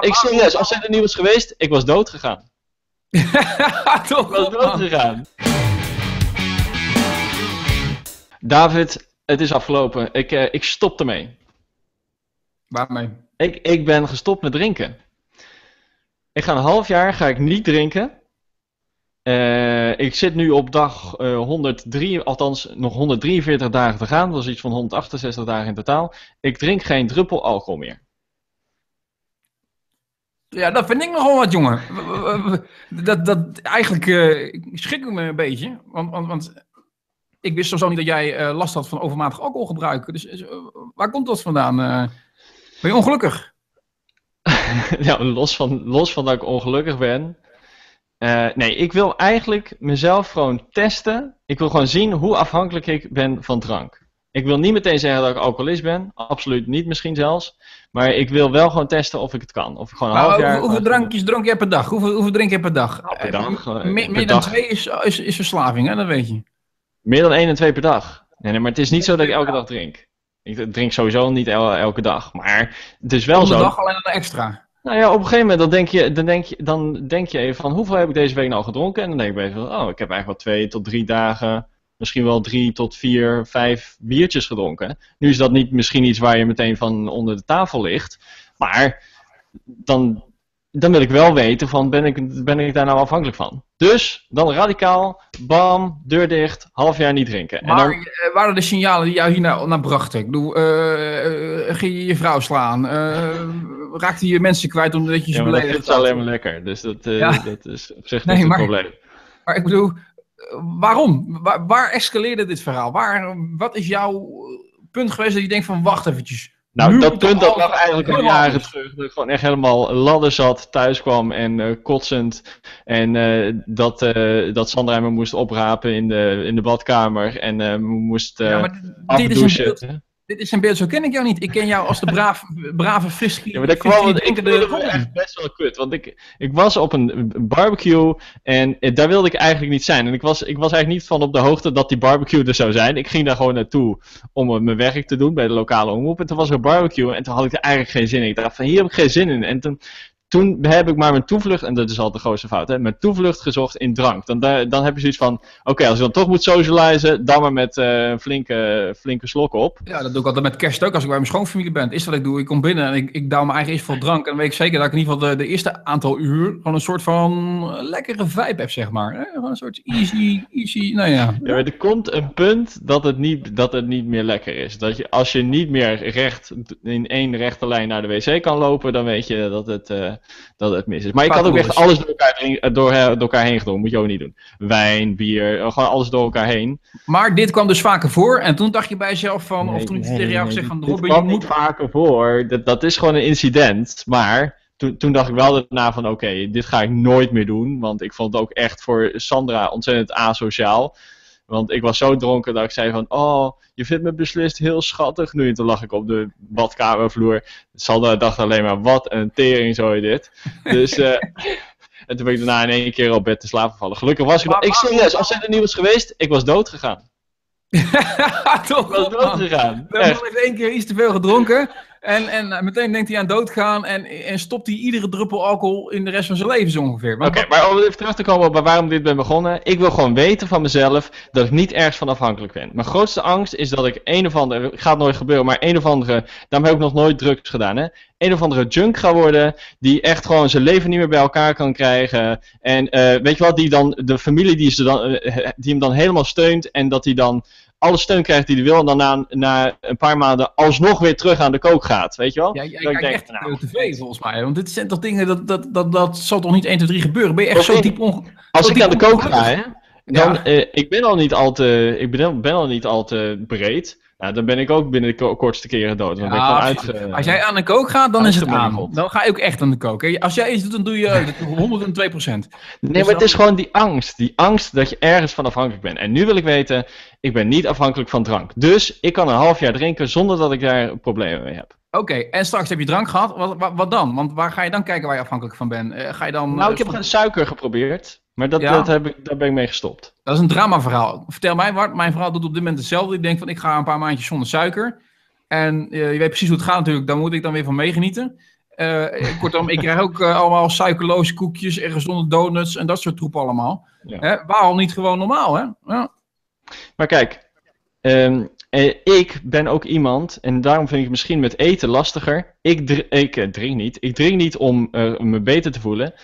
Ik serieus, als het er niet was geweest, ik was dood gegaan. Toch, Ik was dood gegaan. David, het is afgelopen. Ik, eh, ik stop ermee. Waarmee? Ik, ik ben gestopt met drinken. Ik ga een half jaar ga ik niet drinken. Eh, ik zit nu op dag eh 103, althans nog 143 dagen te gaan. Dat is iets van 168 dagen in totaal. Ik drink geen druppel alcohol meer. Ja, dat vind ik nogal wat, jongen. Dat, dat, eigenlijk eh, schrik ik me een beetje. Want, want, want ik wist sowieso niet dat jij eh, last had van overmatig alcoholgebruik. Dus eh, waar komt dat vandaan? Ben je ongelukkig? ja, los van, los van dat ik ongelukkig ben. Nee, ik wil eigenlijk mezelf gewoon testen. Ik wil gewoon zien hoe afhankelijk ik ben van drank. Ik wil niet meteen zeggen dat ik alcoholist ben. Absoluut niet misschien zelfs. Maar ik wil wel gewoon testen of ik het kan. Of ik gewoon een Maar half jaar... hoeveel gewoon- drankjes dronk jij per dag? Hoeveel, hoeveel drink je per dag? Nou, per dag, Eh, eh, meer per dan dag. twee is, is, is verslaving, hè? dat weet je. Meer dan één en twee per dag. Nee, nee, maar het is niet zo dat ik elke dag drink. Ik drink sowieso niet el- elke dag. Maar het is wel Om de zo. dag alleen een extra. Nou ja, op een gegeven moment dan denk, je, dan, denk je, dan denk je even van hoeveel heb ik deze week nou gedronken? En dan denk ik bij even van, oh, ik heb eigenlijk wel twee tot drie dagen, misschien wel drie tot vier, vijf biertjes gedronken. Nu is dat niet misschien iets waar je meteen van onder de tafel ligt. Maar dan, dan wil ik wel weten van, ben ik, ben ik daar nou afhankelijk van? Dus, dan radicaal, bam, deur dicht, half jaar niet drinken. En Maar dan, eh, waren de signalen die jou hier naar, naar brachten? Ik bedoel, eh, ging je je vrouw slaan? Eh, raakte je mensen kwijt omdat je ze ja, beledigd had? alleen maar lekker. Dus dat, Ja. dat is op zich Nee, niet het maar- probleem. Maar ik bedoel, waarom? Waar, waar escaleerde dit verhaal? Waar, wat is jouw punt geweest dat je denkt van, wacht eventjes. Nou, dat punt dat lag eigenlijk al jaren anders. terug. Dat ik gewoon echt helemaal ladder zat, thuis kwam en eh, kotsend. En eh, dat, eh, dat Sandra me moest oprapen in de, in de badkamer. En moest ja, maar dit- dit is, een beeld, dit is een beeld, zo ken ik jou niet. Ik ken jou als de braaf, brave frisky. Ja, maar dat kwam, ik voelde me echt best wel kut. Want ik, ik was op een barbecue en eh, daar wilde ik eigenlijk niet zijn. En ik was, ik was eigenlijk niet van op de hoogte dat die barbecue er zou zijn. Ik ging daar gewoon naartoe om eh, mijn werk te doen bij de lokale omroep. En toen was er een barbecue en toen had ik er eigenlijk geen zin in. Ik dacht van hier heb ik geen zin in. En toen, toen heb ik maar mijn toevlucht, en dat is altijd de grootste fout, hè, mijn toevlucht gezocht in drank. Dan, dan heb je zoiets van, oké, als je dan toch moet socializen, dan maar met eh, een flinke, flinke slok op. Ja, dat doe ik altijd met kerst ook. Als ik bij mijn schoonfamilie ben, is wat ik doe. Ik kom binnen en ik, ik douw mijn eigen eerst vol drank. En dan weet ik zeker dat ik in ieder geval de, de eerste aantal uur gewoon een soort van lekkere vibe heb, zeg maar. Hè? Gewoon een soort easy, easy, nou ja. Ja, er komt een punt dat het, niet, dat het niet meer lekker is. Dat je, als je niet meer recht in één rechte lijn naar de wc kan lopen, dan weet je dat het, eh, dat het mis is. Maar ik had ook echt alles door elkaar, drin- door, door elkaar heen gedronken. Moet je ook niet doen. Wijn, bier, eh, gewoon alles door elkaar heen. Maar dit kwam dus vaker voor. En toen dacht je bij jezelf van, of toen nee, tegen jou gezegd van, dit Robin, je kwam moet... niet vaker voor. Dat, dat is gewoon een incident. Maar toen, toen dacht ik wel daarna van oké, dit ga ik nooit meer doen. Want ik vond het ook echt voor Sandra ontzettend asociaal. Want ik was zo dronken dat ik zei van, oh, je vindt me beslist heel schattig nu. En toen lag ik op de badkamervloer. Sandra dacht alleen maar, wat een tering zo je dit. Dus, eh, en toen ben ik daarna in één keer op bed te slapen gevallen. Gelukkig was ik nog, Maar- ik serieus, als het er niet was geweest, ik was dood gegaan. Toch Ik was dood gegaan. Echt. heeft één keer iets te veel gedronken. En, en eh, meteen denkt hij aan doodgaan. En, en stopt hij iedere druppel alcohol in de rest van zijn leven zo ongeveer. Oké, maar om even terug te komen op waarom ik dit ben begonnen. Ik wil gewoon weten van mezelf dat ik niet ergens van afhankelijk ben. Mijn grootste angst is dat ik een of andere, gaat nooit gebeuren, maar een of andere, daarom heb ik nog nooit drugs gedaan hè. Een of andere junk ga worden, die echt gewoon zijn leven niet meer bij elkaar kan krijgen. En eh, weet je wat, die dan, de familie die, ze dan, eh, die hem dan helemaal steunt en dat hij dan alle steun krijgt die hij wil en dan na, na een paar maanden alsnog weer terug aan de kook gaat, weet je wel? Ja, jij ik kijkt denk, echt nou, tv volgens mij. Want dit zijn toch dingen, dat, dat, dat, dat zal toch niet 1, 2, 3 gebeuren? Ben je echt zo diep onge... Als ik aan de kook ga, hè, dan, Ja. eh, ik ben al niet al te, ik ben, ben al niet al te breed. Nou, dan ben ik ook binnen de ko- kortste keren dood. Dan ben ik Ja, precies. uit, eh, Als jij aan de kook gaat, dan is het aan. Dan ga je ook echt aan de kook. hè. Als jij iets doet, dan doe je 102 procent. Nee, maar het is gewoon die angst. Die angst dat je ergens van afhankelijk bent. En nu wil ik weten, ik ben niet afhankelijk van drank. Dus ik kan een half jaar drinken zonder dat ik daar problemen mee heb. Oké, en straks heb je drank gehad. Wat, wat, wat dan? Want waar ga je dan kijken waar je afhankelijk van bent? Eh, ga je dan... Nou, eh, ik heb stop- geen suiker geprobeerd. Maar dat, Ja. dat heb ik, daar ben ik mee gestopt. Dat is een dramaverhaal. Vertel mij, Bart. Mijn vrouw doet op dit moment hetzelfde. Ik denk van, ik ga een paar maandjes zonder suiker. En eh, je weet precies hoe het gaat natuurlijk. Daar moet ik dan weer van meegenieten. Uh, kortom, ik krijg ook uh, allemaal suikerloze koekjes en gezonde donuts en dat soort troep allemaal. Ja. waarom niet gewoon normaal, hè? Ja. Maar kijk, um, ik ben ook iemand, en daarom vind ik het misschien met eten lastiger. Ik, ik drink niet. Ik drink niet om me beter te voelen.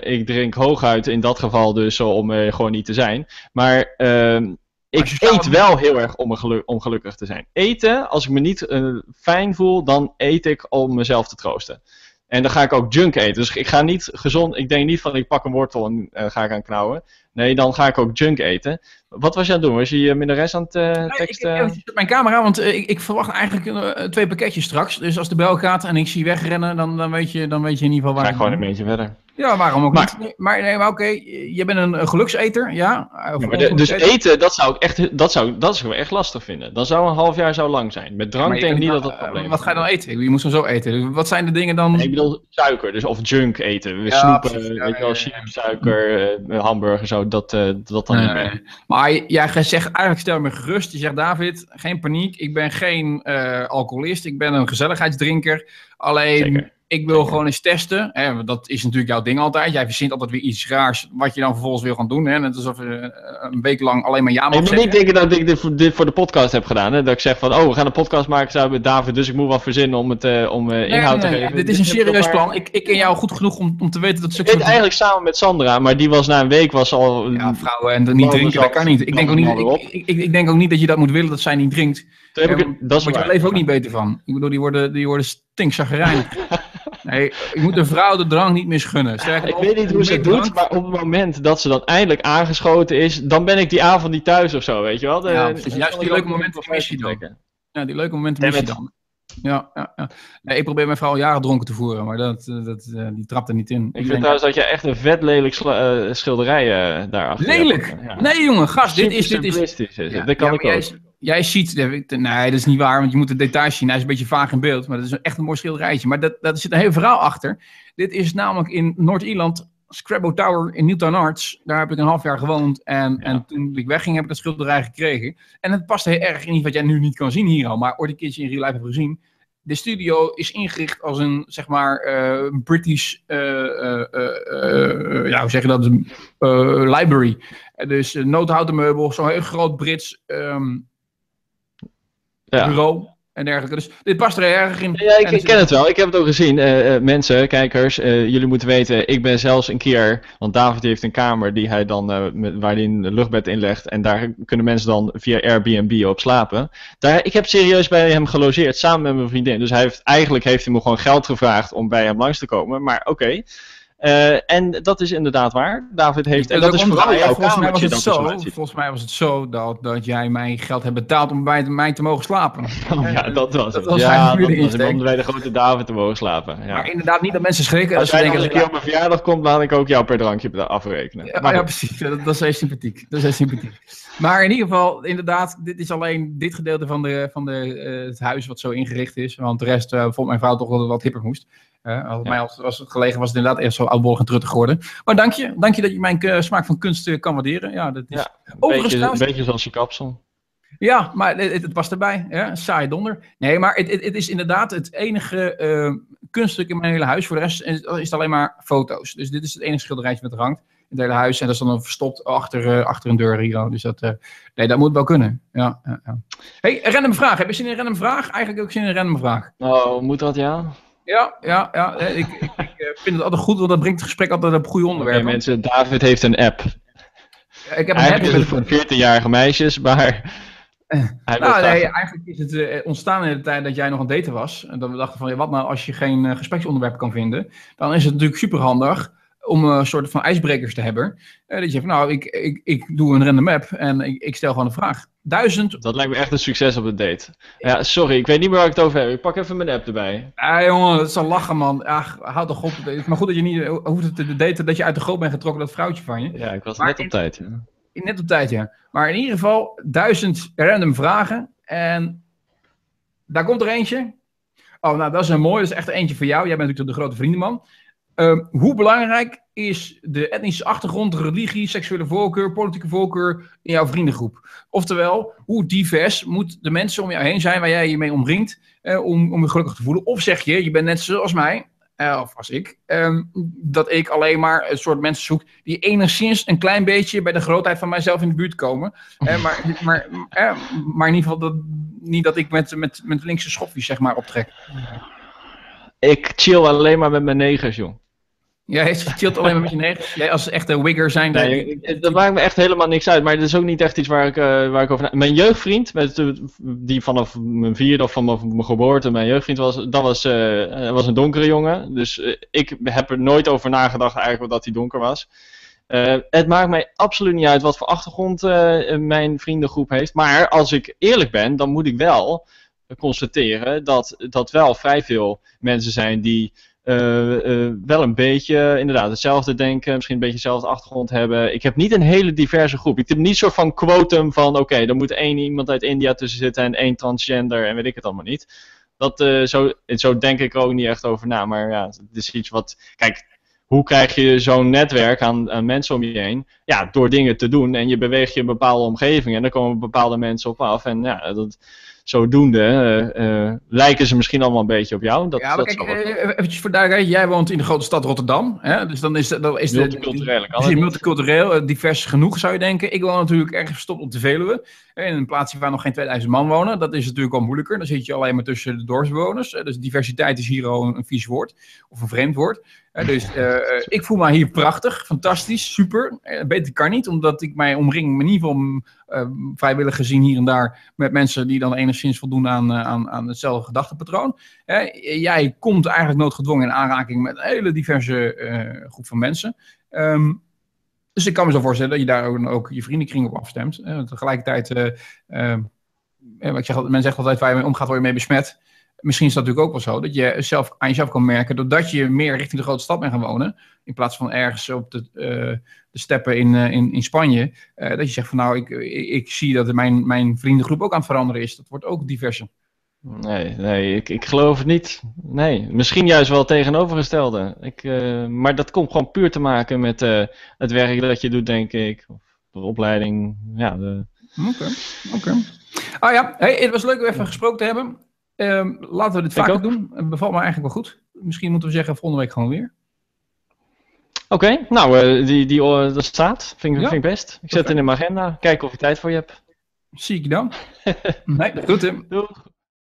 Ik drink hooguit in dat geval dus om gewoon niet te zijn. Maar ehm, ik eet wel heel erg om, om, gelukkig te zijn. Eten, als ik me niet uh, fijn voel, dan eet ik om mezelf te troosten. En dan ga ik ook junk eten. Dus ik ga niet gezond. Ik denk niet van ik pak een wortel en uh, ga ik aan knauwen. Nee, dan ga ik ook junk eten. Wat was je aan het doen? Was je je minnares aan het uh, teksten? Nee, ik, ik, mijn camera, want ik, ik, verwacht eigenlijk twee pakketjes straks. Dus als de bel gaat en ik zie wegrennen, dan, dan, weet, je, dan weet je in ieder geval waar. Ga ik gewoon een beetje verder. Ja, waarom ook maar, niet? Maar, nee, maar oké, je bent een, gelukseter, ja. dus eten, dat zou ik echt, dat zou, dat zou ik echt lastig vinden. Dan zou een half jaar zo lang zijn. Met drank denk ik niet dat dat probleem is. Wat ga je dan eten? Je moet zo zo eten. Wat zijn de dingen dan? ik bedoel suiker, dus of junk eten. Ja, Snoepen, weet je wel, chips, suiker, uh, hamburger, zo, dat, uh, dat dan niet meer. Maar jij zegt, eigenlijk stel me gerust. Je zegt, David, geen paniek. Ik ben geen uh, alcoholist. Ik ben een gezelligheidsdrinker. Alleen... Zeker ik wil gewoon eens testen. Hè, dat is natuurlijk jouw ding altijd. Jij verzint altijd weer iets raars wat je dan vervolgens wil gaan doen. Hè. Net alsof je eh, een week lang alleen maar ja mag Ik moet niet denken dat ik dit voor, dit voor, de podcast heb gedaan. Hè. Dat ik zeg van, oh, we gaan een podcast maken samen met David, dus ik moet wat verzinnen om, het, uh, om uh, inhoud nee, nee, te geven. Dit is een serieus plan. Ik, ik ken jou goed genoeg om, om te weten dat... Ik deed eigenlijk samen met Sandra, maar die was na een week was al... Ja, vrouwen en niet drinken, dat kan niet. Ik denk, ook niet ik, ik, ik, denk ook niet dat je dat moet willen, dat zij niet drinkt. Daar heb ik, dat is je leven ook niet beter van. Ik bedoel, die worden, die worden stinkzaggerijnig. Nee, je moet de vrouw de drank niet misgunnen. Sterker ik weet niet hoe ze het doet, maar op het moment dat ze dan eindelijk aangeschoten is, dan ben ik die avond niet thuis of zo, weet je wel. De, ja, juist die leuke momenten mis je dan. Ja, die leuke momenten mis je dan. Ja, ja, ja. Nee, ik probeer mijn vrouw jaren dronken te voeren, maar dat, dat, uh, die trapt er niet in. Ik, ik vind trouwens dat je echt een vet lelijk uh, schilderij uh, daar achter Lelijk? Ja. Nee jongen, gast, dit is... Dit is, is ja, dat kan ik ook jij ziet, nee, dat is niet waar, want je moet de details zien. Hij is een beetje vaag in beeld, maar dat is echt een mooi schilderijtje. Maar dat, dat zit een heel verhaal achter. Dit is namelijk in Noord-Ierland, Scrabble Tower in Newton Arts. Daar heb ik een half jaar gewoond. En, en toen ik wegging, heb ik dat schilderij gekregen. En het past heel erg in wat jij nu niet kan zien hier al, maar ooit een keertje in real life heb gezien. De studio is ingericht als een, zeg maar, uh, British, uh, uh, ja, hoe zeg je dat, library. Dus noodhouten meubel, zo'n heel groot Brits um, ja. bureau en dergelijke. Dus dit past er erg in. Ja, ik, ken het wel. Ik heb het ook gezien. Uh, mensen, kijkers, uh, jullie moeten weten, ik ben zelfs een keer, want David heeft een kamer die hij dan, uh, met, waar hij een luchtbed inlegt en daar kunnen mensen dan via Airbnb op slapen. Daar, ik heb serieus bij hem gelogeerd, samen met mijn vriendin. Dus hij heeft, eigenlijk heeft hij me gewoon geld gevraagd om bij hem langs te komen, maar oké. Uh, en dat is inderdaad waar. David heeft. En dat is vooral jouw volgens mij was het zo. Volgens mij was het zo dat, dat jij mij geld hebt betaald om bij mij te mogen slapen. Oh, ja, dat was het. ja, dat was het. Om bij de grote David te mogen slapen. Ja. Maar inderdaad, niet dat mensen schrikken. Als, als jij denken, een keer op mijn verjaardag komt, dan ik ook jou per drankje afrekenen. Ja, ja precies. Dat, dat, is heel sympathiek. Dat is heel sympathiek. Maar in ieder geval, inderdaad, dit is alleen dit gedeelte van, de, van de, uh, het huis wat zo ingericht is. Want de rest uh, vond mijn vrouw toch wel wat hipper moest. Uh, als, ja. mij als, als het gelegen was het inderdaad echt zo oudbollig en truttig geworden. Maar dank je, dank je dat je mijn uh, smaak van kunst uh, kan waarderen. Ja, dat is ja, een, beetje, een beetje zoals je kapsel. Ja, maar het, het past erbij. Ja, saai donder. Nee, maar het, het, het is inderdaad het enige kunststuk in mijn hele huis. Voor de rest is, het alleen maar foto's. Dus dit is het enige schilderijtje met rankt in het hele huis. En dat is dan verstopt achter, achter een deur hier. Dus dat, nee, dat moet wel kunnen. Ja, ja, ja. Hey, random vraag. Heb je zin in een random vraag? Eigenlijk ook zin in een random vraag. Oh, moet dat ja? Ja, ja, ja. Ik, ik, ik, eh, vind het altijd goed, want dat brengt het gesprek altijd op goede onderwerpen. Okay, mensen, David heeft een app. ik heb een app is het voor 14-jarige meisjes, maar... Hij nou, nee, eigenlijk is het uh, ontstaan in de tijd dat jij nog aan het daten was. En dat we dachten van, ja, wat nou als je geen uh, gespreksonderwerp kan vinden? Dan is het natuurlijk superhandig om een soort van ijsbrekers te hebben. Uh, dat je van, nou, ik, ik, ik doe een random map en ik, ik stel gewoon een vraag. Duizend. Dat lijkt me echt een succes op de date. Ja, sorry, ik weet niet meer waar ik het over heb. Ik pak even mijn app erbij. Ja, jongen, dat is al lachen, man. Ach, houd toch op. Maar goed dat je niet eh, hoeft te daten dat je uit de goot bent getrokken, dat vrouwtje van je. Ja, ik was net op tijd. Ja. Net op tijd, ja. Maar in ieder geval, duizend random vragen. En daar komt er eentje. Oh, nou, dat is een mooi. Dat is echt eentje voor jou. Jij bent natuurlijk de grote vriendenman. Uh, hoe belangrijk is de etnische achtergrond, religie, seksuele voorkeur, politieke voorkeur in jouw vriendengroep? Oftewel, hoe divers moet de mensen om jou heen zijn waar jij je mee omringt? om, om je gelukkig te voelen. Of zeg je, je bent net zoals mij, uh, of als ik, ehm, dat ik alleen maar een soort mensen zoek die enigszins een klein beetje bij de grootheid van mijzelf in de buurt komen. Uh, maar, maar, maar in ieder geval dat, niet dat ik met, met, met linkse schoffies zeg maar optrek. Ik chill alleen maar met mijn negers, jong. Jij chillt alleen maar met je negers? Jij als echte wigger zijn... Nee, dat maakt me echt helemaal niks uit. Maar het is ook niet echt iets waar ik, uh, waar ik over... Mijn jeugdvriend, met, die vanaf mijn vierde of vanaf mijn geboorte mijn jeugdvriend was... Dat was, uh, was een donkere jongen. Dus uh, ik heb er nooit over nagedacht eigenlijk dat hij donker was. het maakt mij absoluut niet uit wat voor achtergrond mijn vriendengroep heeft. Maar als ik eerlijk ben, dan moet ik wel constateren dat, dat wel vrij veel mensen zijn die... Uh, uh, wel een beetje inderdaad hetzelfde denken, misschien een beetje dezelfde achtergrond hebben. Ik heb niet een hele diverse groep. Ik heb niet soort van quotum van oké, er moet één iemand uit India tussen zitten en één transgender en weet ik het allemaal niet. Dat, uh, zo, zo denk ik er ook niet echt over na. Maar ja, het is iets wat. Kijk, hoe krijg je zo'n netwerk aan, mensen om je heen? Ja, door dingen te doen en je beweegt je een bepaalde omgeving en daar komen bepaalde mensen op af. En ja, dat, zodoende uh, uh, lijken ze misschien allemaal een beetje op jou. Dat, ja, maar dat kijk, uh, eventjes voor duidelijkheid. Jij woont in de grote stad Rotterdam. Hè? Dus dan is, dan is multicultureel. De, is multicultureel, divers genoeg zou je denken. Ik woon natuurlijk ergens verstopt op de Veluwe. In een plaatsje waar nog geen 2000 man wonen. Dat is natuurlijk al moeilijker. Dan zit je alleen maar tussen de dorpsbewoners. Dus diversiteit is hier al een, een vies woord. Of een vreemd woord. Dus ik voel me hier prachtig, fantastisch, super. Beter kan niet, omdat ik mij omring, in ieder geval uh, vrijwillig gezien hier en daar, met mensen die dan enigszins voldoen aan, aan, aan hetzelfde gedachtepatroon. jij komt eigenlijk noodgedwongen in aanraking met een hele diverse uh, groep van mensen. Um, dus ik kan me zo voorstellen dat je daar ook, ook je vriendenkring op afstemt. Tegelijkertijd, ik zeg, men zegt altijd waar je mee omgaat, word je mee besmet misschien is dat natuurlijk ook wel zo, dat je zelf aan jezelf kan merken, doordat je meer richting de grote stad bent gaan wonen, in plaats van ergens op de, uh, de steppen in, uh, in, in Spanje, uh, dat je zegt van nou, ik, ik, ik, zie dat mijn, mijn vriendengroep ook aan het veranderen is. Dat wordt ook diverser. Nee, nee ik, ik geloof het niet. Nee, misschien juist wel het tegenovergestelde. Ik, maar dat komt gewoon puur te maken met het werk dat je doet, denk ik. Of de opleiding. Ja, de... Oké, oké. Ah ja, hey, het was leuk om even gesproken te hebben. Um, laten we dit vaker doen. Het bevalt me eigenlijk wel goed. Misschien moeten we zeggen volgende week gewoon weer. Oké, okay, nou, uh, die, die, uh, dat staat. Vind, ja. vind ik best. Ik zet het in mijn agenda. Kijken of je tijd voor je hebt. Zie ik dan. nee, dat doet hem. Doeg.